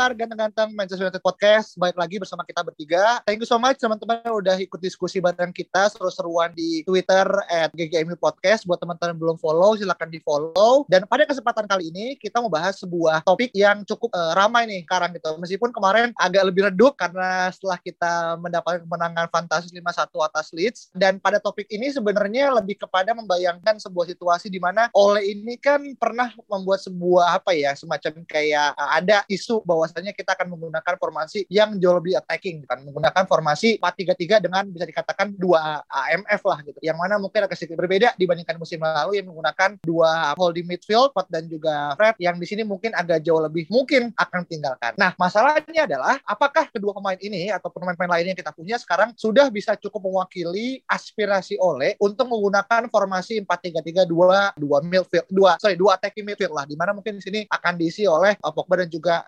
pendengar ganteng-ganteng Manchester United Podcast. Baik lagi bersama kita bertiga. Thank you so much teman-teman udah ikut diskusi bareng kita Seru-seruan di Twitter At GGMU Podcast. Buat teman-teman belum follow silahkan di follow Dan pada kesempatan kali ini Kita mau bahas sebuah topik yang cukup uh, ramai nih sekarang gitu. Meskipun kemarin agak lebih redup Karena setelah kita mendapatkan kemenangan fantasi 5-1 atas Leeds. Dan pada topik ini sebenarnya lebih kepada membayangkan sebuah situasi di mana Ole ini kan pernah membuat sebuah apa ya Semacam kayak uh, ada isu bahwasanya kita akan menggunakan formasi yang jauh lebih attacking kan. Menggunakan formasi 4-3-3 dengan bisa dikatakan dua AMF lah gitu. Yang mana mungkin agak sedikit berbeda dibandingkan musim lalu yang menggunakan dua holding midfield Pot dan juga Fred yang di sini mungkin agak jauh lebih mungkin akan tinggalkan. Nah, masalahnya adalah apakah kedua pemain ini atau pemain-pemain lainnya yang kita punya sekarang sudah bisa cukup mewakili aspirasi Ole untuk menggunakan formasi 4-3-3 dua dua midfield dua sorry dua attacking midfield lah di mana mungkin di sini akan diisi oleh Pogba dan juga juga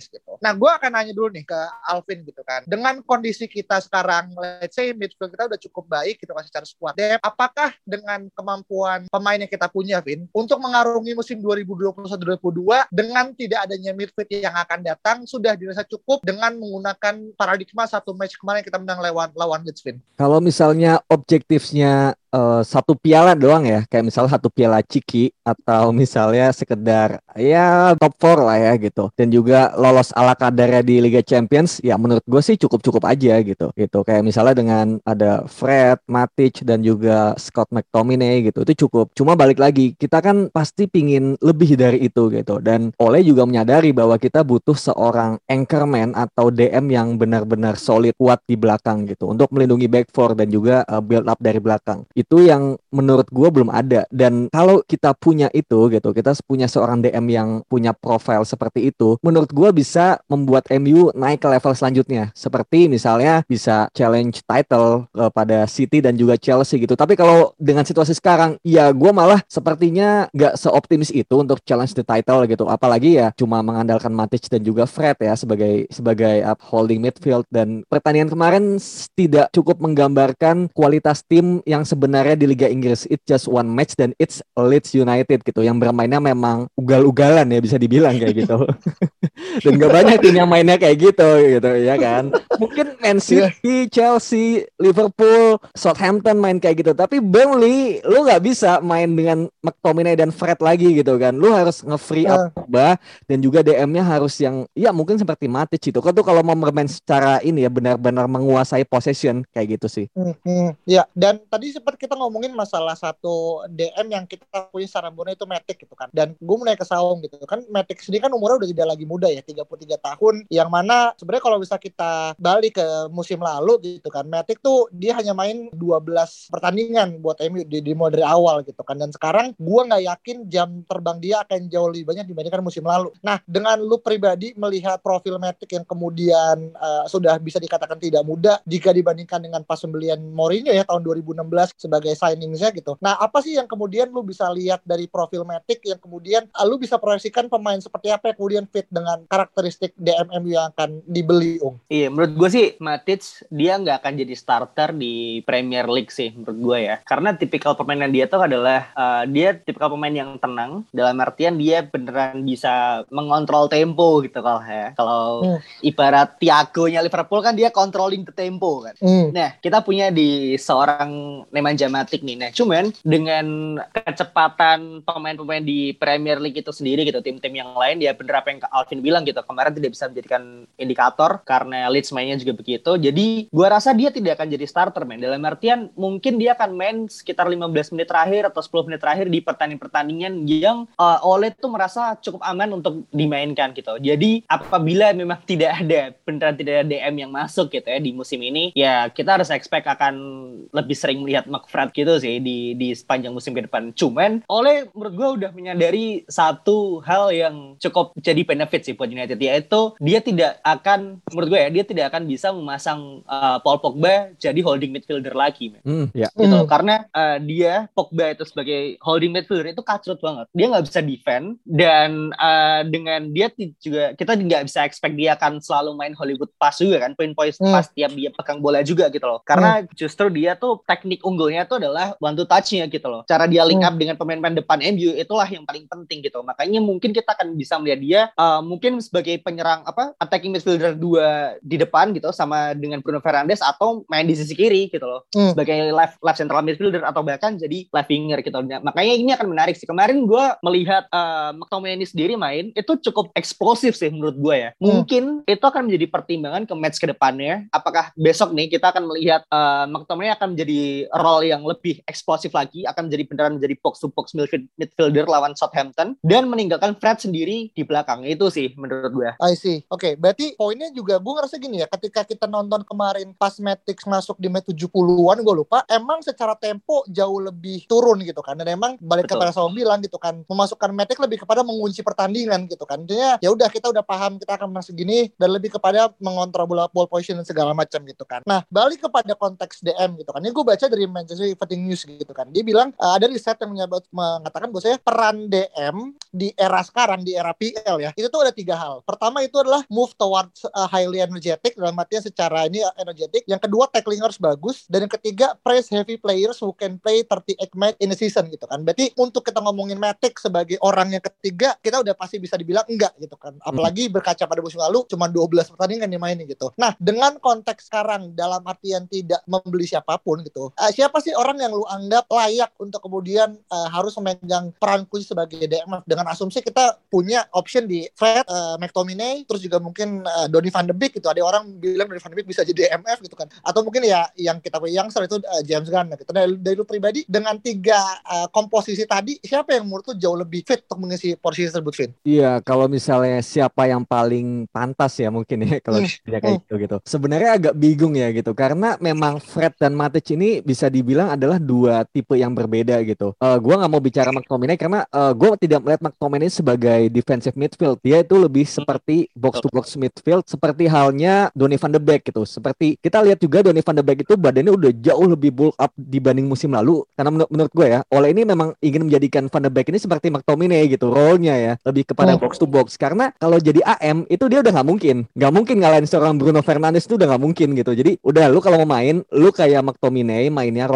Gitu. Nah, gue akan nanya dulu nih ke Alvin gitu kan. Dengan kondisi kita sekarang, let's say midfield kita udah cukup baik gitu kan secara squad depth, apakah dengan kemampuan pemain yang kita punya, Vin, untuk mengarungi musim 2021-2022 dengan tidak adanya midfield yang akan datang sudah dirasa cukup dengan menggunakan paradigma satu match kemarin kita menang lawan lawan Leeds, Vin? Kalau misalnya objektifnya uh, satu piala doang ya, kayak misalnya satu piala ciki atau misalnya sekedar ya top 4 lah ya gitu. Dan juga lolos ala kadarnya di Liga Champions, ya menurut gue sih cukup-cukup aja gitu. Gitu kayak misalnya dengan ada Fred, Matic dan juga Scott McTominay gitu. Itu cukup. Cuma balik lagi, kita kan pasti pingin lebih dari itu gitu. Dan Oleh juga menyadari bahwa kita butuh seorang anchorman atau DM yang benar-benar solid kuat di belakang gitu untuk melindungi back four dan juga uh, build up dari belakang itu yang menurut gue belum ada. Dan kalau kita punya itu gitu kita punya seorang DM yang punya profil seperti itu menurut gue bisa membuat MU naik ke level selanjutnya. Seperti misalnya bisa challenge title kepada City dan juga Chelsea gitu. Tapi kalau dengan situasi sekarang ya gue malah sepertinya gak seoptimis itu untuk challenge the title gitu. Apalagi ya cuma mengandalkan Matic dan juga Fred ya sebagai sebagai up holding midfield. Dan pertandingan kemarin tidak cukup menggambarkan kualitas tim yang sebenarnya sebenarnya di Liga Inggris it's just one match dan it's Leeds United gitu yang bermainnya memang ugal-ugalan ya bisa dibilang kayak gitu dan gak banyak tim yang mainnya kayak gitu gitu ya kan mungkin Man iya. City, Chelsea, Liverpool, Southampton main kayak gitu tapi Burnley lu nggak bisa main dengan McTominay dan Fred lagi gitu kan lu harus nge-free up uh. dan juga DM-nya harus yang ya mungkin seperti Matic itu kan tuh kalau mau bermain secara ini ya benar-benar menguasai possession kayak gitu sih. Hmm, hmm, ya dan tadi sempat kita ngomongin masalah satu DM yang kita punya secara murni itu Matic gitu kan. Dan gue mulai ke Saung gitu kan. Matic sendiri kan umurnya udah tidak lagi muda ya, 33 tahun. Yang mana sebenarnya kalau bisa kita balik ke musim lalu gitu kan. Matic tuh dia hanya main 12 pertandingan buat MU di, di dari awal gitu kan. Dan sekarang gue nggak yakin jam terbang dia akan jauh lebih banyak dibandingkan musim lalu. Nah, dengan lu pribadi melihat profil Matic yang kemudian uh, sudah bisa dikatakan tidak muda jika dibandingkan dengan pas pembelian Mourinho ya tahun 2016 sebagai signingsnya gitu. Nah, apa sih yang kemudian lu bisa lihat dari profil Matic yang kemudian uh, lu bisa proyeksikan pemain seperti apa yang kemudian fit dengan karakteristik DMM yang akan dibeli, Ung? Iya, menurut gue sih Matic dia nggak akan jadi starter di Premier League sih menurut gue ya. Karena tipikal pemain yang dia tuh adalah uh, dia tipikal pemain yang tenang dalam artian dia beneran bisa mengontrol tempo gitu kalau ya. Kalau hmm. ibarat Thiago-nya Liverpool kan dia controlling the tempo kan. Hmm. Nah, kita punya di seorang Nemanja Matic nih. Nah, cuman dengan kecepatan pemain-pemain di Premier League itu sendiri gitu tim-tim yang lain ya bener apa yang Alvin bilang gitu kemarin tidak bisa menjadikan indikator karena Leeds mainnya juga begitu. Jadi gua rasa dia tidak akan jadi starter men. Dalam artian mungkin dia akan main sekitar 15 menit terakhir atau 10 menit terakhir di pertandingan-pertandingan yang uh, Ole tuh merasa cukup aman untuk dimainkan gitu. Jadi apabila memang tidak ada beneran tidak ada DM yang masuk gitu ya di musim ini ya kita harus expect akan lebih sering melihat McFred gitu sih di di sepanjang musim ke depan cuman Ole menurut gue udah menyadari satu hal yang cukup jadi benefit sih buat United yaitu dia tidak akan menurut gue ya dia tidak akan bisa memasang uh, Paul Pogba jadi holding midfielder lagi man. Hmm, ya. gitu Hmm. karena uh, dia Pogba itu sebagai holding midfielder itu kacrut banget dia nggak bisa defend dan uh, dengan dia juga kita nggak bisa expect dia akan selalu main Hollywood pass juga kan point point Hmm. pass tiap dia pegang bola juga gitu loh karena justru dia tuh teknik unggulnya tuh adalah one to touch-nya gitu loh. Cara dia link Hmm. up dengan pemain-pemain depan MU itulah yang paling penting gitu. Makanya mungkin kita akan bisa melihat dia uh, mungkin sebagai penyerang apa attacking midfielder dua di depan gitu sama dengan Bruno Fernandes atau main di sisi kiri gitu loh. Hmm. sebagai left left central midfielder atau bahkan jadi left winger gitu Nah, makanya ini akan menarik sih. Kemarin gue melihat uh, McTominay sendiri main itu cukup eksplosif sih menurut gue ya. Mungkin itu akan menjadi pertimbangan ke match ke depannya apakah besok nih kita akan melihat uh, McTominay akan menjadi role yang lebih eksplosif lagi akan menjadi beneran menjadi box to box midfield- midfielder lawan Southampton dan meninggalkan Fred sendiri di belakang itu sih menurut gue I see. Oke, berarti poinnya juga gue ngerasa gini ya, ketika kita nonton kemarin pas Matrix masuk di menit 70-an gue lupa, emang secara tempo jauh lebih turun gitu kan. Dan emang balik Betul. kepada sama bilang gitu kan, memasukkan Matrix lebih kepada mengunci pertandingan gitu kan. Intinya ya udah kita udah paham kita akan menang segini dan lebih kepada mengontrol bola ball position dan segala macam gitu kan. Nah, balik kepada konteks DM gitu kan. Ini gue baca dari Manchester Evening News gitu kan. Dia bilang uh, ada riset yang menyebut, mengatakan bahwasanya peran DM di era sekarang di era PL ya itu tuh ada tiga hal. Pertama itu adalah move towards uh, highly energetic dalam artinya secara ini uh, energetic yang kedua tackling harus bagus. Dan yang ketiga press heavy players who can play 38 match in a season gitu kan. Berarti untuk kita ngomongin Matic sebagai orang yang ketiga kita udah pasti bisa dibilang enggak gitu kan. Apalagi berkaca pada musim lalu cuma 12 pertandingan dimainin gitu. Nah dengan konteks sekarang dalam artian tidak membeli siapa pun gitu uh, siapa sih orang yang lu anggap layak untuk kemudian uh, harus memegang peran kunci sebagai DMF dengan asumsi kita punya option di Fred, uh, McTominay, terus juga mungkin uh, Donny van de Beek gitu. Ada orang bilang Donny van de Beek bisa jadi DMF gitu kan. Atau mungkin ya yang kita punya youngster itu uh, James Gunn gitu. Dari, dari lu pribadi dengan tiga uh, komposisi tadi, siapa yang menurut lu jauh lebih fit untuk mengisi posisi tersebut, Vin? Iya, kalau misalnya siapa yang paling pantas ya mungkin ya kalau Hmm, dia kayak gitu gitu. Sebenarnya agak bingung ya gitu karena memang Fred dan Matic ini bisa dibilang adalah dua tipe yang berbeda gitu. Eh gua nggak mau bicara McTominay karena eh, gua tidak melihat McTominay sebagai defensive midfield. Dia itu lebih seperti box to box midfield seperti halnya Donny van de Beek gitu. Seperti kita lihat juga Donny van de Beek itu badannya udah jauh lebih bulk up dibanding musim lalu karena menurut menurut gue ya, oleh ini memang ingin menjadikan van de Beek ini seperti McTominay gitu role-nya ya, lebih kepada Hmm. box to box karena kalau jadi AM itu dia udah nggak mungkin, nggak mungkin ngalahin seorang Bruno Fernandes itu udah nggak mungkin gitu. Jadi udah lu kalau mau main, lu kayak McTominay mainnya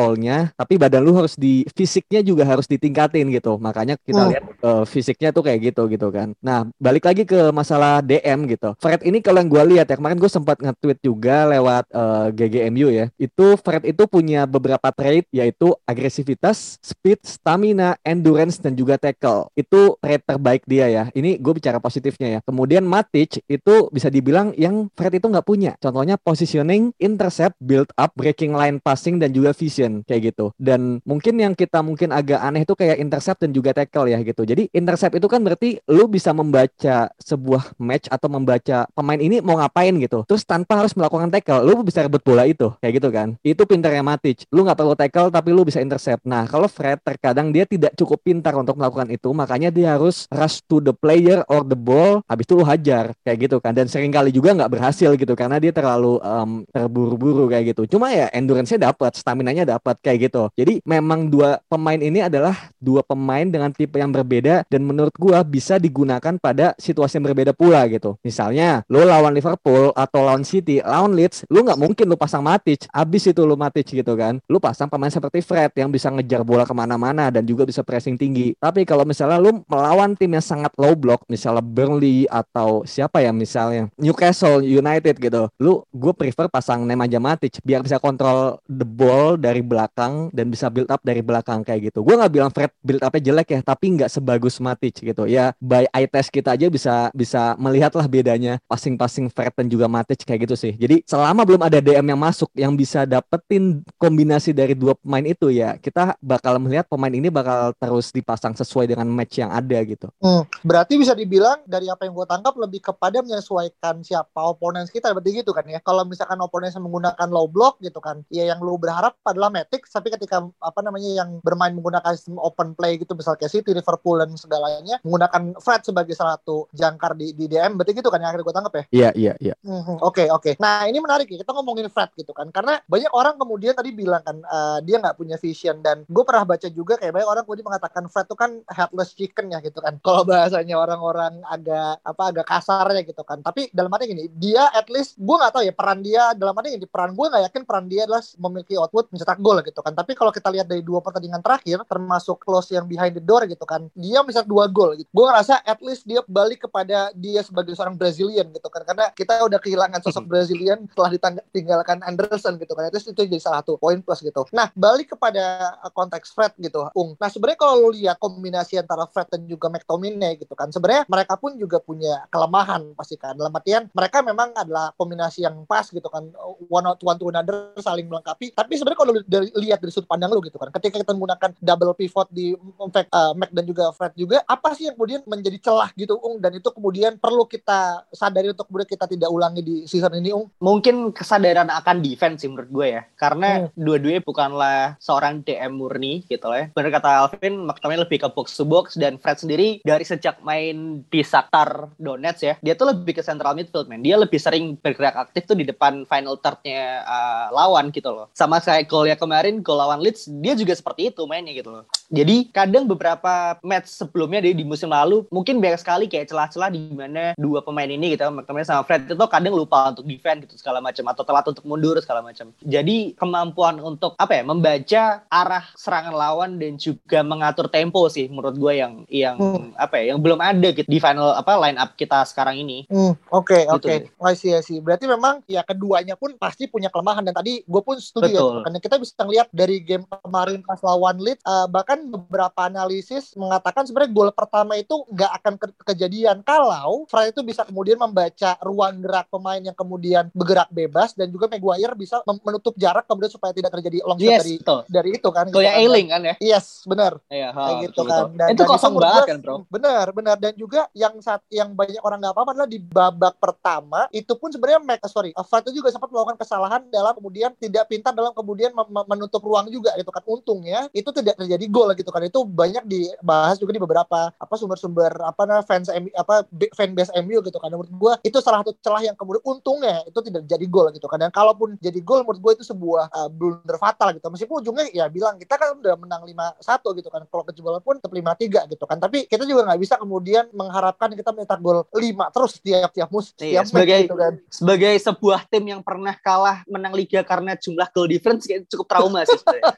tapi badan lu harus di fisiknya juga harus ditingkatin gitu. Makanya kita Hmm. lihat eh, fisiknya tuh kayak gitu gitu kan. Nah balik lagi ke masalah DM gitu. Fred ini kalau yang gue lihat ya kemarin gue sempat nge-tweet juga lewat eh, GGMU ya. Itu Fred itu punya beberapa trait yaitu agresivitas, speed, stamina, endurance dan juga tackle. Itu trait terbaik dia ya. Ini gue bicara positifnya ya. Kemudian Matic itu bisa dibilang yang Fred itu nggak punya. Contohnya positioning, intercept, build up, breaking line passing dan juga vision kayak gitu. Dan mungkin yang kita mungkin agak aneh itu kayak intercept dan juga tackle ya gitu. Jadi intercept itu kan berarti lu bisa membaca sebuah match atau membaca pemain ini mau ngapain gitu. Terus tanpa harus melakukan tackle, lu bisa rebut bola itu kayak gitu kan. Itu pintarnya Matic. Lu nggak perlu tackle tapi lu bisa intercept. Nah kalau Fred terkadang dia tidak cukup pintar untuk melakukan itu, makanya dia harus rush to the player or the ball. Habis itu lu hajar kayak gitu kan. Dan sering kali juga nggak berhasil gitu karena dia terlalu em, terburu-buru kayak gitu. Cuma ya endurance-nya dapat, stamina-nya kayak gitu. Jadi memang dua pemain ini adalah dua pemain dengan tipe yang berbeda dan menurut gua bisa digunakan pada situasi yang berbeda pula gitu. Misalnya lo lawan Liverpool atau lawan City, lawan Leeds, lu nggak mungkin lu pasang Matic, abis itu lu Matic gitu kan. Lu pasang pemain seperti Fred yang bisa ngejar bola ke mana-mana dan juga bisa pressing tinggi. Tapi kalau misalnya lu melawan tim yang sangat low block, misalnya Burnley atau siapa ya misalnya Newcastle United gitu, lu gue prefer pasang Nemanja Matic biar bisa kontrol the ball dari belakang dan bisa build up dari belakang kayak gitu. Gue nggak bilang Fred build upnya jelek ya, tapi nggak sebagus Matic gitu. Ya by eye test kita aja bisa bisa melihatlah bedanya passing-passing Fred dan juga Matic kayak gitu sih. Jadi selama belum ada DM yang masuk yang bisa dapetin kombinasi dari dua pemain itu ya, kita bakal melihat pemain ini bakal terus dipasang sesuai dengan match yang ada gitu. Hmm, berarti bisa dibilang dari apa yang gue tangkap lebih kepada menyesuaikan siapa opponent kita berarti gitu kan ya. Kalau misalkan opponent menggunakan low block gitu kan, ya yang lu berharap adalah Matic, tapi ketika apa namanya yang bermain menggunakan sistem open play gitu misalnya kayak City, Liverpool dan segalanya menggunakan Fred sebagai salah satu jangkar di, di DM berarti gitu kan yang akhirnya gue tangkap ya? Iya iya iya. Hmm, oke oke. Nah ini menarik ya kita ngomongin Fred gitu kan karena banyak orang kemudian tadi bilang kan uh, dia nggak punya vision dan gue pernah baca juga kayak banyak orang kemudian mengatakan Fred itu kan headless chicken ya gitu kan. Kalau bahasanya orang-orang agak apa agak kasar ya gitu kan. Tapi dalam arti gini dia at least gue nggak tahu ya peran dia dalam arti gini peran gue nggak yakin peran dia adalah memiliki output. Mencetak gol gitu kan. Tapi kalau kita lihat dari dua pertandingan terakhir termasuk close yang behind the door gitu kan dia bisa dua gol gitu. Gue ngerasa at least dia balik kepada dia sebagai seorang Brazilian gitu kan. Karena kita udah kehilangan sosok hmm. Brazilian setelah ditinggalkan Anderson gitu kan. Itu itu jadi salah satu poin plus gitu. Nah balik kepada uh, konteks Fred gitu Ung. Nah sebenarnya kalau lu lihat kombinasi antara Fred dan juga McTominay gitu kan sebenarnya mereka pun juga punya kelemahan pasti kan. Dalam artian mereka memang adalah kombinasi yang pas gitu kan. One out one to another saling melengkapi. Tapi sebenarnya kalau lu lihat dari sudut pandang lu gitu kan. Ketika kita menggunakan double pivot di uh, Mac dan juga Fred juga apa sih yang kemudian menjadi celah gitu Ung? Dan itu kemudian perlu kita sadari untuk kemudian kita tidak ulangi di season ini Ung? Mungkin kesadaran akan defense sih menurut gue ya. Karena hmm. dua-duanya bukanlah seorang DM murni gitu ya. Benar kata Alvin McTominay lebih ke box to box. Dan Fred sendiri dari sejak main di Shakhtar Donetsk ya dia tuh lebih ke central midfield man. Dia lebih sering bergerak aktif tuh di depan final thirdnya uh, lawan gitu loh. Sama kayak golnya kemarin gol lawan Leeds dia juga seperti itu mainnya gitu loh jadi kadang beberapa match sebelumnya di, di musim lalu mungkin banyak sekali kayak celah-celah di mana dua pemain ini gitu, McTominay sama Fred itu kadang lupa untuk defend gitu segala macam atau telat untuk mundur segala macam. Jadi kemampuan untuk apa ya membaca arah serangan lawan dan juga mengatur tempo sih menurut gue yang yang hmm. apa ya yang belum ada gitu di final apa line up kita sekarang ini. Hmm, oke oke. Okay, okay. Berarti memang ya keduanya pun pasti punya kelemahan dan tadi gue pun setuju Betul. ya karena kita bisa ngeliat dari game kemarin pas lawan Leeds uh, bahkan beberapa analisis mengatakan sebenarnya gol pertama itu nggak akan ke kejadian kalau Fred itu bisa kemudian membaca ruang gerak pemain yang kemudian bergerak bebas dan juga Maguire bisa menutup jarak kemudian supaya tidak terjadi long shot yes, dari betul. dari itu kan. Gitu kan. Ailing kan ya? Yes, benar. Iya, kayak gitu kan. Dan, itu kosong banget kan, Bro. Benar, benar dan juga yang saat yang banyak orang nggak apa-apa adalah di babak pertama itu pun sebenarnya Mac sorry, Fred itu juga sempat melakukan kesalahan dalam kemudian tidak pintar dalam kemudian menutup ruang juga gitu kan. Untungnya itu tidak terjadi gol gitu kan. Itu banyak dibahas juga di beberapa apa sumber-sumber apa nah fans MU apa fanbase MU gitu kan. Menurut gue itu salah satu celah yang kemudian untungnya itu tidak jadi gol gitu kan. Dan kalaupun jadi gol menurut gue itu sebuah uh, blunder fatal gitu. Meskipun ujungnya ya bilang kita kan udah menang 5-1 gitu kan. Kalau kejebolan pun tetap 5-3 gitu kan. Tapi kita juga nggak bisa kemudian mengharapkan kita mencetak gol 5 terus setiap tiap musim iya, sebagai gitu kan. sebagai sebuah tim yang pernah kalah menang liga karena jumlah goal difference kayak cukup trauma sih sebenarnya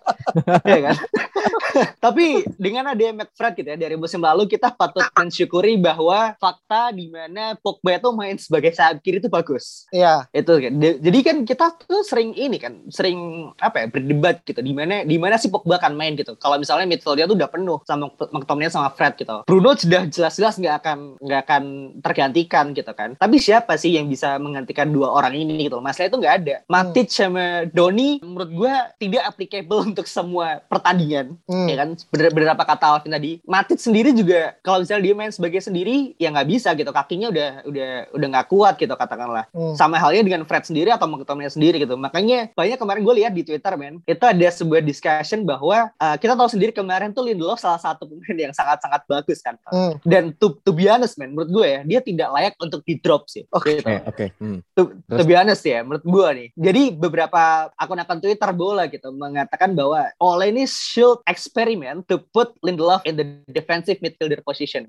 ya kan Tapi dengan ada McFred gitu ya dari musim lalu kita patut mensyukuri bahwa fakta di mana Pogba itu main sebagai sayap kiri itu bagus. Iya. Itu kan. Jadi kan kita tuh sering ini kan, sering apa ya berdebat gitu di mana di mana si Pogba akan main gitu. Kalau misalnya midfieldnya tuh udah penuh sama McTominay sama Fred gitu. Bruno sudah jelas-jelas nggak akan nggak akan tergantikan gitu kan. Tapi siapa sih yang bisa menggantikan dua orang ini gitu? Masalah itu nggak ada. Matic sama Doni menurut gua tidak applicable untuk semua pertandingan. Hmm. Ya kan kan beberapa kata Alvin tadi Matip sendiri juga kalau misalnya dia main sebagai sendiri ya nggak bisa gitu kakinya udah udah udah nggak kuat gitu katakanlah hmm. sama halnya dengan Fred sendiri atau McTominay sendiri gitu makanya banyak kemarin gue lihat di Twitter men itu ada sebuah discussion bahwa uh, kita tahu sendiri kemarin tuh Lindelof salah satu pemain yang sangat-sangat bagus kan hmm. dan to, to be honest men menurut gue ya dia tidak layak untuk di drop sih oke okay. gitu. oke okay. hmm. to, to be honest ya menurut gue nih jadi beberapa akun-akun Twitter bola gitu mengatakan bahwa Ole ini should experiment to put Lindelof in the defensive midfielder position.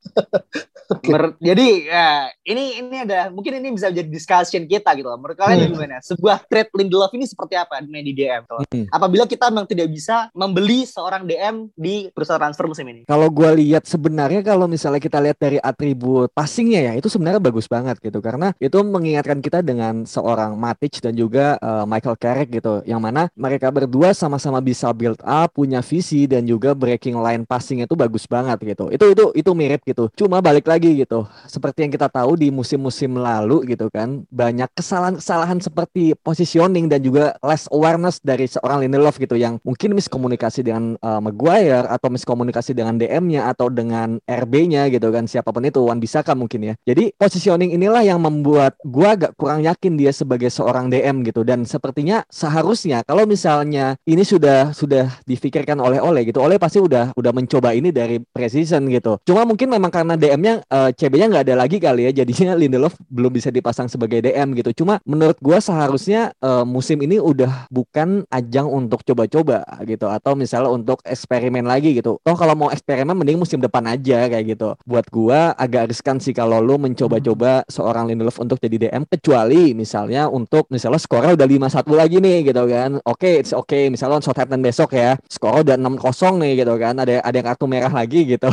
okay. jadi ya ini ini ada mungkin ini bisa jadi discussion kita gitu loh. Menurut kalian hmm. gimana? Sebuah trade Lindelof ini seperti apa main di DM? Hmm. Apabila kita memang tidak bisa membeli seorang DM di perusahaan transfer musim ini. Kalau gue lihat sebenarnya kalau misalnya kita lihat dari atribut passingnya ya itu sebenarnya bagus banget gitu karena itu mengingatkan kita dengan seorang Matic dan juga uh, Michael Carrick gitu yang mana mereka berdua sama-sama bisa build up punya visi dan juga breaking line passingnya itu bagus banget gitu. Itu itu itu mirip gitu. Cuma balik lagi gitu. Seperti yang kita tahu di musim-musim lalu gitu kan, banyak kesalahan-kesalahan seperti positioning dan juga less awareness dari seorang Lindelof gitu yang mungkin miskomunikasi dengan uh, Maguire atau miskomunikasi dengan DM-nya atau dengan RB-nya gitu kan siapa pun itu Wan Bisaka mungkin ya. Jadi positioning inilah yang membuat gua agak kurang yakin dia sebagai seorang DM gitu dan sepertinya seharusnya kalau misalnya ini sudah sudah difikirkan oleh Oleh gitu. Oleh pasti udah udah mencoba ini dari preseason gitu. Cuma mungkin memang karena DM-nya uh, eh, CB-nya nggak ada lagi kali ya. Jadinya Lindelof belum bisa dipasang sebagai DM gitu. Cuma menurut gua seharusnya uh, musim ini udah bukan ajang untuk coba-coba gitu atau misalnya untuk eksperimen lagi gitu. Oh kalau mau eksperimen mending musim depan aja kayak gitu. Buat gua agak riskan sih kalau lu mencoba-coba seorang Lindelof untuk jadi DM kecuali misalnya untuk misalnya skornya udah 5-1 lagi nih gitu kan. Oke, okay, it's okay. Misalnya Southampton besok ya, skor udah 6-0 nih gitu kan. Ada ada yang kartu merah lagi gitu.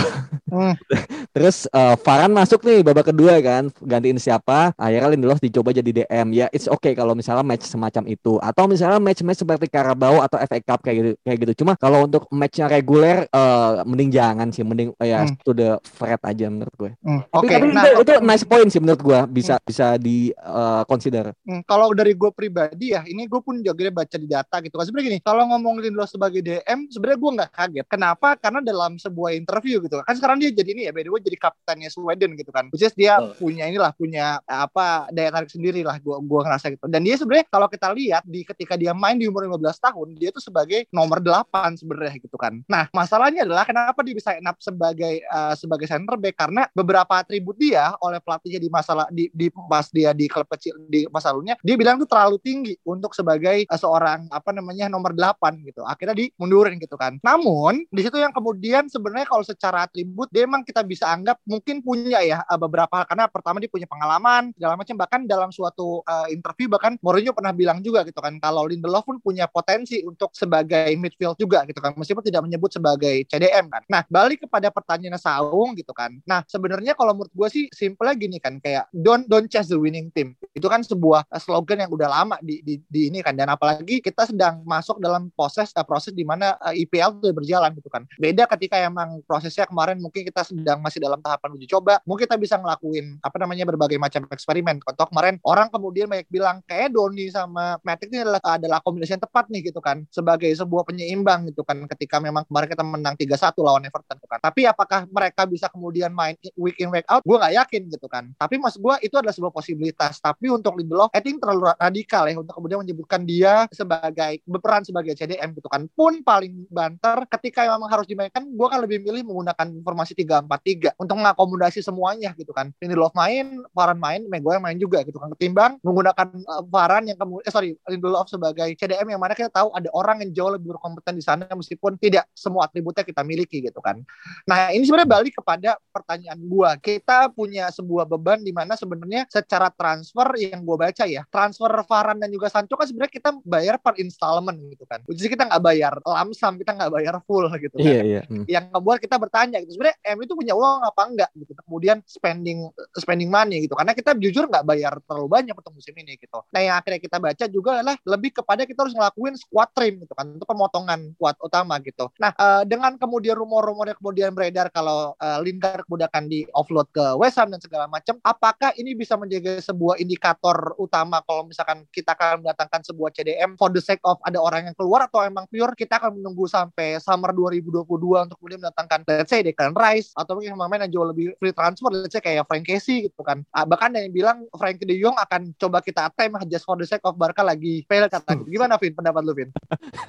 Hmm. Terus uh, Farhan masuk nih babak kedua kan, gantiin siapa? Akhirnya Lindelof dicoba jadi DM. Ya, it's okay kalau misalnya match semacam itu atau misalnya match-match seperti Carabao atau FA Cup kayak gitu kayak gitu. Cuma kalau untuk matchnya reguler uh, mending jangan sih, mending uh, ya hmm. to the threat aja menurut gue. Hmm. Oke, okay. tapi nah, itu, itu nice point sih menurut gue bisa hmm. bisa di uh, consider. Hmm. Kalau dari gue pribadi ya, ini gue pun juga baca di data gitu kan. Sebenarnya gini, kalau ngomongin lo sebagai DM, sebenarnya gue nggak kaget. Kenapa? Karena dalam sebuah interview gitu kan sekarang dia jadi ini ya, by the way jadi kaptennya Sweden gitu kan. Which is dia oh. punya inilah punya apa daya tarik sendiri lah gue gua ngerasa gitu. Dan dia sebenarnya kalau kita lihat di ketika dia main di umur 15 tahun, dia tuh sebagai nomor 8 sebenarnya gitu kan. Nah, masalahnya adalah kenapa dia bisa enak sebagai uh, sebagai center back karena beberapa atribut dia oleh pelatihnya di masalah di, di pas dia di klub kecil di masa lalunya, dia bilang tuh terlalu tinggi untuk sebagai uh, seorang apa namanya nomor 8 gitu. Akhirnya dimundurin gitu kan. Namun di situ yang kemudian sebenarnya kalau secara atribut dia emang kita bisa anggap mungkin punya ya uh, beberapa karena pertama dia punya pengalaman segala macam bahkan dalam suatu uh, interview bahkan Mourinho pernah bilang juga gitu kan kalau Lindelof pun punya potensi untuk sebagai midfield juga gitu kan meskipun tidak menyebut sebagai CDM kan. Nah, balik kepada pertanyaan Saung gitu kan. Nah, sebenarnya kalau menurut gue sih simple gini kan kayak don't don't chase the winning team. Itu kan sebuah slogan yang udah lama di, di, di ini kan dan apalagi kita sedang masuk dalam proses uh, proses di mana uh, IPL sudah berjalan gitu kan. Beda ketika emang prosesnya kemarin mungkin kita sedang masih dalam tahapan uji coba, mungkin kita bisa ngelakuin apa namanya berbagai macam eksperimen. Contoh kemarin orang kemudian banyak bilang kayak Doni sama Matic ini adalah adalah kombinasi yang tepat nih gitu kan sebagai sebuah penyeimbang gitu kan ketika memang kemarin kita menang 3-1 lawan Everton gitu kan. Tapi apakah mereka bisa kemudian main week in week out? Gue nggak yakin gitu kan. Tapi mas gue itu adalah sebuah posibilitas. Tapi untuk Lindelof, I think terlalu radikal ya untuk kemudian menyebutkan dia sebagai berperan sebagai CDM gitu kan. Pun paling banter ketika memang harus dimainkan, gue kan lebih milih menggunakan formasi 3-4-3 untuk mengakomodasi semuanya gitu kan. Lindelof main, Varane main, Maguire main juga gitu kan. Ketimbang menggunakan uh, yang kemudian, eh, sorry, Lindelof sebagai CDM yang mana kita tahu ada orang yang jauh lebih berkompeten di sana meskipun tidak semua atributnya kita miliki gitu kan. Nah ini sebenarnya balik kepada pertanyaan gue. Kita punya sebuah beban di mana sebenarnya secara transfer yang gue baca ya, transfer Varane dan juga Sancho kan sebenarnya kita bayar per installment gitu kan. Jadi kita nggak bayar lamsam, kita nggak bayar full gitu kan. Iya, iya. Hmm. Yang membuat kita bertanya gitu. Sebenarnya M itu punya uang apa enggak gitu. Kemudian spending spending money gitu. Karena kita jujur nggak bayar terlalu banyak untuk musim ini gitu. Nah yang akhirnya kita baca juga adalah lebih kepada kita harus ngelakuin squad trim gitu kan. Untuk pemotongan kuat utama gitu. Nah uh, dengan kemudian rumor-rumor yang kemudian beredar kalau uh, Lingard kemudian akan di offload ke West Ham dan segala macam, apakah ini bisa menjadi sebuah indikator utama kalau misalkan kita akan mendatangkan sebuah CDM for the sake of ada orang yang keluar atau emang pure kita akan menunggu sampai summer 2022 untuk kemudian mendatangkan let's say Declan Rice atau mungkin pemain yang jauh lebih free transfer let's say kayak Frank Casey gitu kan. Ah, bahkan yang bilang Frank De Jong akan coba kita attempt just for the sake of Barca lagi fail kata gitu. Gimana Vin pendapat lu Vin?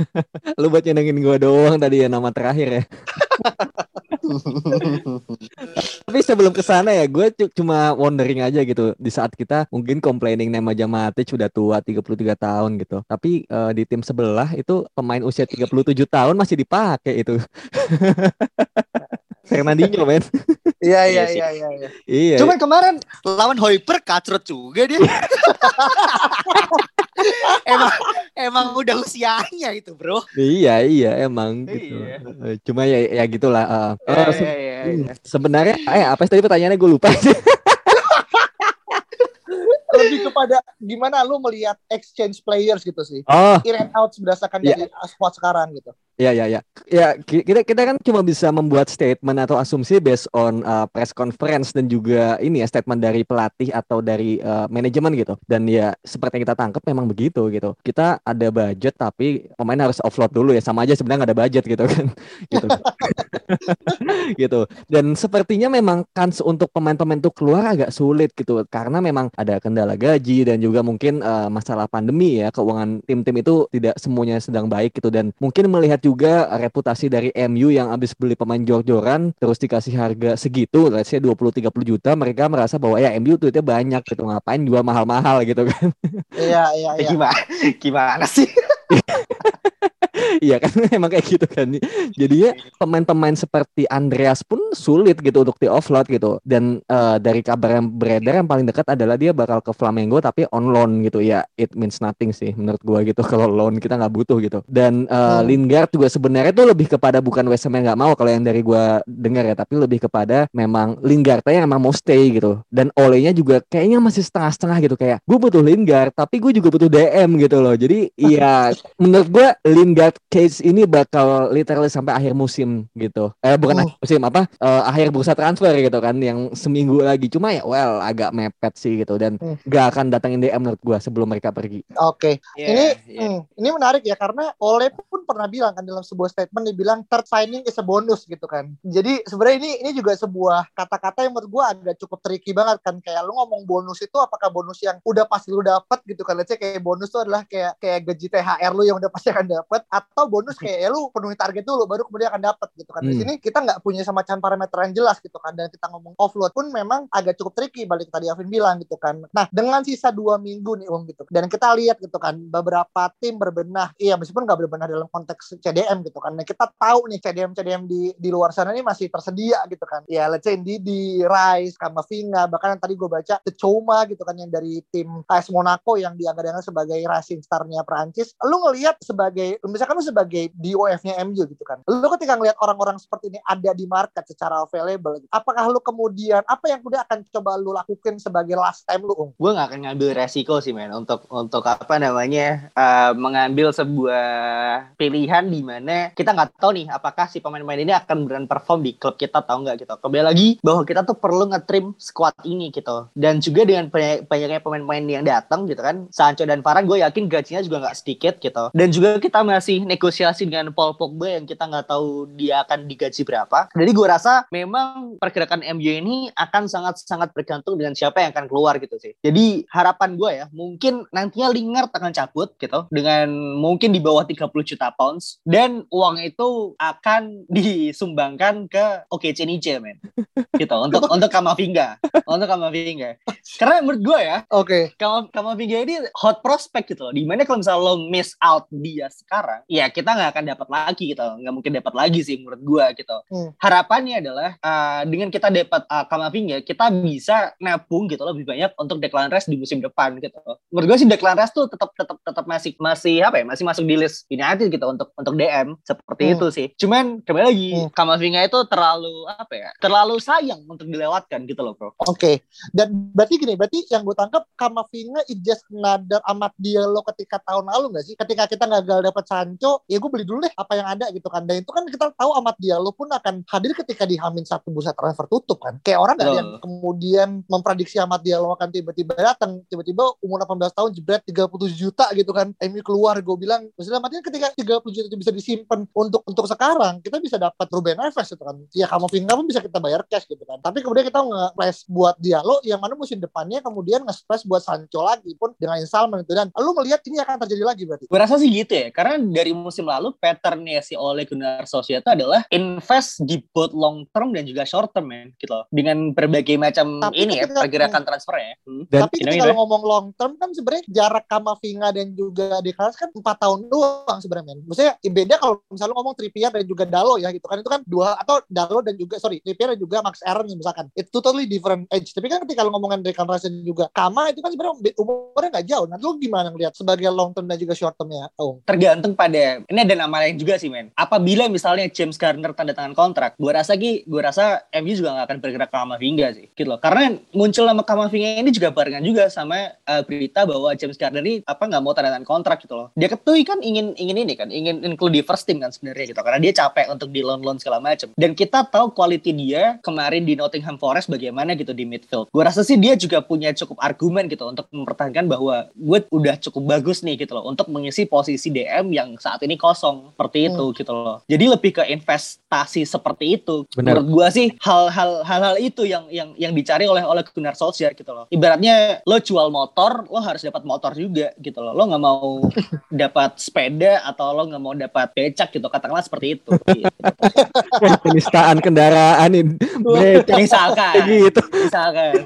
lu buat nyenengin gue doang tadi ya nama terakhir ya. Tapi sebelum ke sana ya, gue cuma wondering aja gitu. Di saat kita mungkin complaining nama Matic sudah tua 33 tahun gitu. Tapi uh, di tim sebelah itu pemain usia 37 tahun masih dipakai itu. Fernandinho men. Iya iya iya iya. Iya. Cuman kemarin lawan Hoiper kacrut juga dia. emang emang udah usianya itu bro. Iya iya emang gitu. Iya. Eh, cuma ya ya gitulah uh, iya, uh, se iya, iya, iya. sebenarnya eh apa tadi pertanyaannya? Gue lupa. Lebih pada gimana lu melihat exchange players gitu sih? Oh, in and out berdasarkan Iya. dari squad sekarang gitu ya ya ya. Ya, ki- kita kita kan cuma bisa membuat statement atau asumsi based on uh, press conference dan juga ini ya statement dari pelatih atau dari uh, manajemen gitu. Dan ya seperti yang kita tangkap memang begitu gitu. Kita ada budget tapi pemain harus offload dulu ya sama aja sebenarnya nggak ada budget gitu kan. gitu. gitu. Dan sepertinya memang kans untuk pemain-pemain itu keluar agak sulit gitu karena memang ada kendala gaji dan juga mungkin uh, masalah pandemi ya keuangan tim-tim itu tidak semuanya sedang baik gitu dan mungkin melihat juga reputasi dari MU yang habis beli pemain jor-joran terus dikasih harga segitu let's say 20 30 juta mereka merasa bahwa ya MU duitnya banyak gitu ngapain jual mahal-mahal gitu kan. iya iya Eh, iya gimana gimana sih Iya kan emang kayak gitu kan. Jadinya pemain-pemain seperti Andreas pun sulit gitu untuk di offload gitu. Dan eh, dari kabar yang beredar yang paling dekat adalah dia bakal ke Flamengo tapi on loan gitu ya. It means nothing sih menurut gua gitu kalau loan kita nggak butuh gitu. Dan eh, Hmm. Lingard juga sebenarnya tuh lebih kepada bukan West Ham yang nggak mau kalau yang dari gua dengar ya, tapi lebih kepada memang Lingardnya yang emang mau stay gitu. Dan olehnya juga kayaknya masih setengah-setengah gitu kayak gue butuh Lingard tapi gue juga butuh DM gitu loh. Jadi iya menurut gua Lingard case ini bakal literally sampai akhir musim gitu. Eh bukan Oh. akhir musim apa? Eh, akhir bursa transfer gitu kan yang seminggu lagi. Cuma ya well agak mepet sih gitu dan Hmm. gak akan datangin DM menurut gua sebelum mereka pergi. oke Iya, ini iya. hmm, ini menarik ya karena Ole pernah bilang kan dalam sebuah statement dia bilang third signing is a bonus gitu kan. Jadi sebenarnya ini ini juga sebuah kata-kata yang menurut gua agak cukup tricky banget kan kayak lu ngomong bonus itu apakah bonus yang udah pasti lu dapat gitu kan. Let's say kayak bonus itu adalah kayak kayak gaji THR lu yang udah pasti akan dapat atau bonus kayak ya lu penuhi target dulu baru kemudian akan dapat gitu kan. Di Hmm. sini kita nggak punya semacam parameter yang jelas gitu kan dan kita ngomong offload pun memang agak cukup tricky balik tadi Alvin bilang gitu kan. Nah, dengan sisa dua minggu nih Om gitu. Dan kita lihat gitu kan beberapa tim berbenah. Iya, meskipun nggak berbenah dalam konteks CDM gitu kan. Nah, kita tahu nih CDM CDM di di luar sana ini masih tersedia gitu kan. Ya, let's say di di Rice, Kamavinga, bahkan yang tadi gue baca The Choma gitu kan yang dari tim AS Monaco yang dianggap-anggap sebagai rising star-nya Prancis. Lu ngelihat sebagai misalkan lu sebagai DOF-nya MU gitu kan. Lu ketika ngelihat orang-orang seperti ini ada di market secara available gitu. Apakah lu kemudian apa yang udah akan coba lu lakukan sebagai last time lu Om? gue nggak akan ngambil resiko sih men untuk untuk apa namanya eh, mengambil sebuah pilihan di mana kita nggak tahu nih apakah si pemain-pemain ini akan beran perform di klub kita atau enggak gitu. Kembali lagi bahwa kita tuh perlu nge-trim squad ini gitu. Dan juga dengan banyak- banyaknya pemain-pemain yang datang gitu kan, Sancho dan Varane gue yakin gajinya juga nggak sedikit gitu. Dan juga kita masih negosiasi dengan Paul Pogba yang kita nggak tahu dia akan digaji berapa. Jadi gue rasa memang pergerakan MU ini akan sangat-sangat bergantung dengan siapa yang akan keluar gitu sih. Jadi harapan gue ya, mungkin nantinya Lingard akan cabut gitu dengan mungkin di bawah 30 juta pounds dan uang itu akan disumbangkan ke OKC Nice men. Gitu untuk untuk Kamavinga, untuk Kamavinga. Karena menurut gue ya, Oke. Kam Kamavinga ini hot prospect gitu loh. Di mana kalau misalnya lo miss out dia sekarang, ya kita nggak akan dapat lagi gitu. Nggak mungkin dapat lagi sih menurut gua gitu. Hmm. Harapannya adalah uh, dengan kita dapat uh, Kamavinga, kita bisa nabung gitu lebih banyak untuk Declan Rice di musim depan gitu. Menurut gua sih Declan Rice tuh tetap tetap tetap masih masih apa ya? Masih masuk di list United gitu untuk untuk DM seperti Hmm. itu sih. Cuman kembali lagi Hmm. Kamavinga itu terlalu apa ya? Terlalu sayang untuk dilewatkan gitu loh, Bro. Oke. Dan berarti gini, berarti yang gue tangkap Kamavinga is just another amat dialog ketika tahun lalu nggak sih? Ketika kita gagal dapat Sancho, ya gue beli dulu deh apa yang ada gitu kan. Dan itu kan kita tahu amat dialog pun akan hadir ketika di Hamin satu bursa transfer tutup kan. Kayak orang nggak ada yang kemudian memprediksi amat dialog akan tiba-tiba datang. Tiba-tiba umur 18 tahun jebret 37 juta gitu kan. MU keluar, gue bilang. Maksudnya artinya ketika 30 juta itu bisa disimpan untuk untuk sekarang, kita bisa dapat Ruben Neves gitu kan. Ya Kamavinga pun bisa kita bayar cash gitu kan. Tapi kemudian kita nge-splash buat dialog yang mana musim depannya kemudian nge-splash buat Sancho lagi pun dengan installment itu dan lu melihat ini akan terjadi lagi berarti. Gue rasa sih gitu ya, karena dari musim lalu patternnya si Ole Gunnar Solskjaer itu adalah invest di both long term dan juga short term ya, gitu loh. Dengan berbagai macam Tapi ini ya, pergerakan transfer ya. Hmm. Dan Tapi gimana? lu ngomong long term kan sebenarnya jarak Kamavinga dan juga Rice kan 4 tahun doang sebenarnya. Maksudnya ya beda kalau misalnya lu ngomong Trippier dan juga Dalo ya gitu kan itu kan dua atau Dalo dan juga sorry Trippier dan juga Max Aaron misalkan. It's totally different age. Tapi kan ketika lu ngomongin Declan Rice juga Kama itu kan sebenarnya umurnya nggak jauh. Nah lu gimana ngeliat sebagai long term dan juga short termnya? Oh. Tergantung pada ada ini ada nama lain juga sih men. Apabila misalnya James Garner tanda tangan kontrak, gue rasa ki gue rasa MU juga nggak akan bergerak ke Kamavinga sih, gitu loh. Karena muncul nama Kamavinga ini juga barengan juga sama uh, berita bahwa James Garner ini apa nggak mau tanda tangan kontrak gitu loh. Dia ketui kan ingin ingin ini kan, ingin include di first team kan sebenarnya gitu. Karena dia capek untuk di loan loan segala macam. Dan kita tahu quality dia kemarin di Nottingham Forest bagaimana gitu di midfield. Gue rasa sih dia juga punya cukup argumen gitu untuk mempertahankan bahwa gue udah cukup bagus nih gitu loh untuk mengisi posisi DM yang saat ini kosong seperti itu hmm. gitu loh. Jadi lebih ke investasi seperti itu. Bener. Menurut gue sih hal-hal hal-hal itu yang yang yang dicari oleh oleh Gunnar Solskjaer gitu loh. Ibaratnya lo jual motor, lo harus dapat motor juga gitu loh. Lo nggak mau dapat sepeda atau lo nggak mau dapat becak gitu. Katakanlah seperti itu. gitu. Penistaan kendaraan ini. Misalkan. gitu. Misalkan.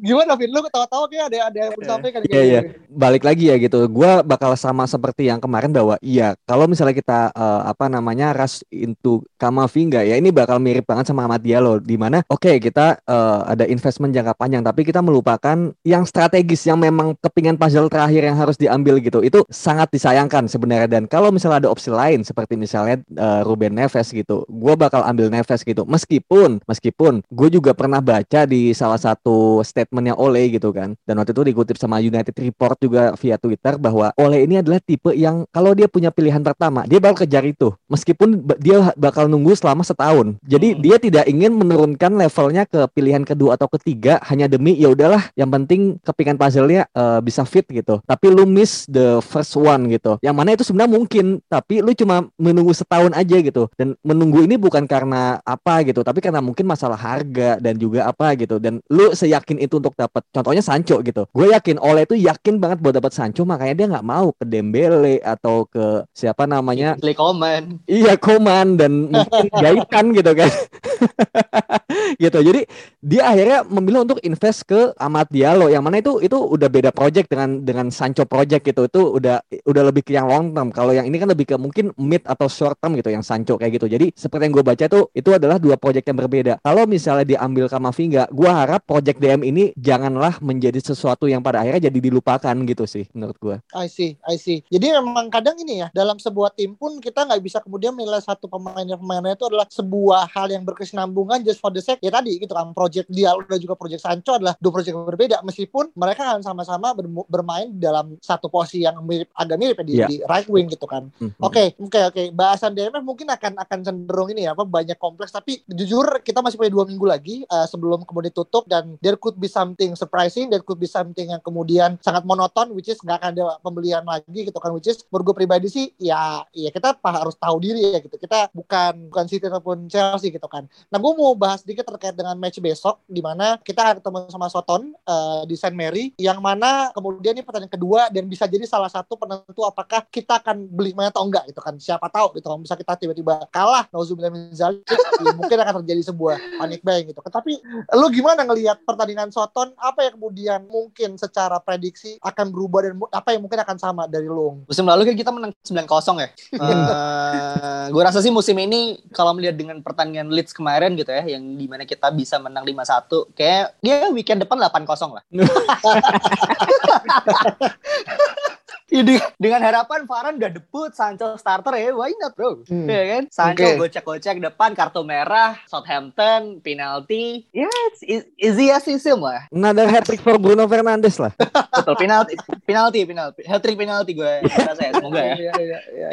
Gimana Vin? Lu ketawa-tawa kayak ada ada yang disampaikan Iya, iya. Balik lagi ya gitu. Gua bakal sama seperti yang kemarin bahwa iya, kalau misalnya kita uh, apa namanya rush into Kamavinga ya ini bakal mirip banget sama Ahmad Diallo di mana oke okay, kita uh, ada investment jangka panjang tapi kita melupakan yang strategis yang memang kepingan puzzle terakhir yang harus diambil gitu. Itu sangat disayangkan sebenarnya dan kalau misalnya ada opsi lain seperti misalnya uh, Ruben Neves gitu, gua bakal ambil Neves gitu. Meskipun meskipun gue juga pernah baca di salah satu statementnya Ole gitu kan. Dan waktu itu dikutip sama United Report juga via Twitter bahwa Ole ini adalah tipe yang kalau dia punya pilihan pertama dia bakal kejar itu. Meskipun dia bakal nunggu selama setahun. Jadi hmm. dia tidak ingin menurunkan levelnya ke pilihan kedua atau ketiga hanya demi ya udahlah yang penting kepingan puzzle-nya uh, bisa fit gitu. Tapi lu miss the first one gitu. Yang mana itu sebenarnya mungkin tapi lu cuma menunggu setahun aja gitu. Dan menunggu ini bukan karena apa gitu tapi karena mungkin masalah harga dan juga apa gitu. Dan lu seyakin itu untuk dapat contohnya Sancho gitu. Gue yakin Oleh itu yakin banget buat dapat Sancho makanya dia nggak mau ke Dembele atau ke siapa namanya? Coman. Iya Coman dan mungkin Gaitan gitu kan. Gitu jadi dia akhirnya memilih untuk invest ke Amat Diallo yang mana itu itu udah beda project dengan dengan Sancho project gitu. Itu udah udah lebih ke yang long term. Kalau yang ini kan lebih ke mungkin mid atau short term gitu yang Sancho kayak gitu. Jadi seperti yang gue baca itu itu adalah dua project yang berbeda. Kalau misalnya diambil Kamavinga gue harap project DM ini janganlah menjadi sesuatu yang pada akhirnya jadi dilupakan gitu sih menurut gue I see I see. Jadi memang kadang ini ya dalam sebuah tim pun kita nggak bisa kemudian menilai satu pemain pemainnya itu adalah sebuah hal yang berkesinambungan just for the sake ya tadi gitu kan project dia dan juga project Sancho adalah dua project yang berbeda. Meskipun mereka akan sama-sama bermain dalam satu posisi yang mirip agak mirip ya di, yeah. di right wing gitu kan. Mhm. oke oke oke. Bahasan DMF mungkin akan akan cenderung ini ya apa banyak kompleks. Tapi jujur kita masih punya dua minggu lagi uh, sebelum kemudian tutup dan there could be something surprising there could be something yang kemudian sangat monoton which is nggak akan ada pembelian lagi gitu kan which is menurut gue pribadi sih ya ya kita harus tahu diri ya gitu. Kita bukan bukan City ataupun Chelsea gitu kan. Nah gue mau bahas sedikit terkait dengan match besok di mana kita akan ketemu sama Soton uh, di Saint Mary yang mana kemudian ini pertandingan kedua dan bisa jadi salah satu penentu apakah kita akan beli main atau enggak gitu kan. Siapa tahu gitu. Kan bisa kita tiba-tiba kalah Nauzubillah min zalik ya mungkin akan terjadi sebuah panic buying gitu. Tapi lu gimana ngelihat pertandingan Soton? Apa yang kemudian mungkin secara prediksi akan berubah dan apa yang mungkin akan sama dari lu? Musim lalu kan kita menang 9-0 ya? Uh, eh, gue rasa sih musim ini kalau melihat dengan pertandingan Leeds kemarin gitu ya yang di mana kita bisa menang 5-1 kayak dia weekend depan 8-0 lah dengan harapan Varane udah debut, Sancho starter ya, why not bro? Hmm. Ya kan? Sancho okay. gocek-gocek depan, kartu merah, Southampton, penalti. Ya, yeah, it's easy as easy lah. Another hat trick for Bruno Fernandes lah. Betul, penalti, penalti, penalti. Hat trick penalti gue rasa ya, semoga ya. Iya, iya. iya.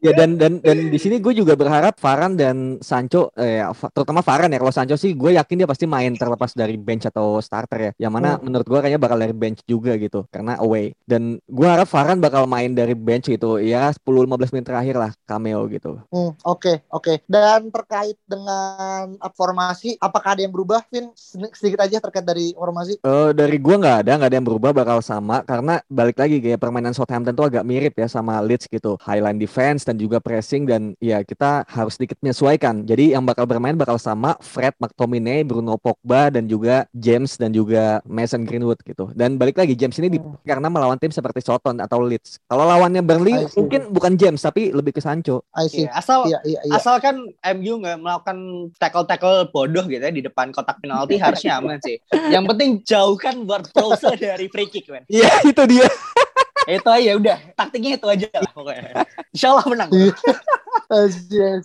Ya dan dan dan di sini gue juga berharap Varan dan Sancho eh, terutama Varan ya. Kalau Sancho sih gue yakin dia pasti main terlepas dari bench atau starter ya. Yang mana hmm. menurut gue kayaknya bakal dari bench juga gitu karena away. Dan gue harap Varan bakal main dari bench gitu ya 10-15 menit terakhir lah cameo gitu. Oke hmm, oke okay, okay. dan terkait dengan formasi apakah ada yang berubah Vin? Sedikit aja terkait dari formasi. Uh, dari gue nggak ada nggak ada yang berubah bakal sama. Karena balik lagi kayak permainan Southampton tuh agak mirip ya sama Leeds gitu. Highline defense defense dan juga pressing dan ya kita harus sedikit menyesuaikan. Jadi yang bakal bermain bakal sama Fred McTominay, Bruno Pogba dan juga James dan juga Mason Greenwood gitu. Dan balik lagi James ini hmm. karena melawan tim seperti Soton atau Leeds. Kalau lawannya Burnley mungkin bukan James tapi lebih ke Sancho. I see. Ya, asal yeah, yeah, yeah. asalkan MU nggak melakukan tackle-tackle bodoh gitu ya di depan kotak penalti harusnya aman sih. Yang penting jauhkan Ward Prowse dari free kick, Iya, itu dia. itu aja udah taktiknya itu aja lah pokoknya insya Allah menang Iya,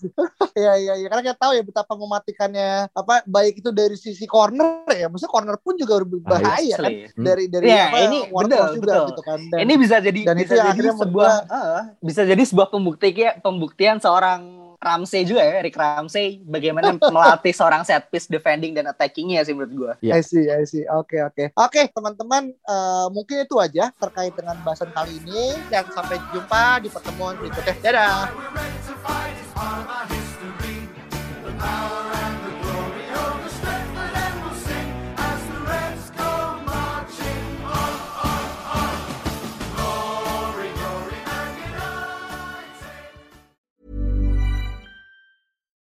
iya, iya, ya. karena kita tahu ya betapa mematikannya apa baik itu dari sisi corner ya, maksudnya corner pun juga berbahaya kan Asli. dari dari Ya, apa, ini betul, juga betul. gitu kan. Dan, ini bisa jadi dan bisa itu yang jadi sebuah eh, bisa jadi sebuah pembuktian pembuktian seorang Ramsey juga ya Rick Ramsey bagaimana melatih seorang set piece defending dan attackingnya sih menurut gue Ya. I see, I see. Oke, oke. Oke, teman-teman, eh, mungkin itu aja terkait dengan bahasan kali ini dan sampai jumpa di pertemuan berikutnya. Dadah.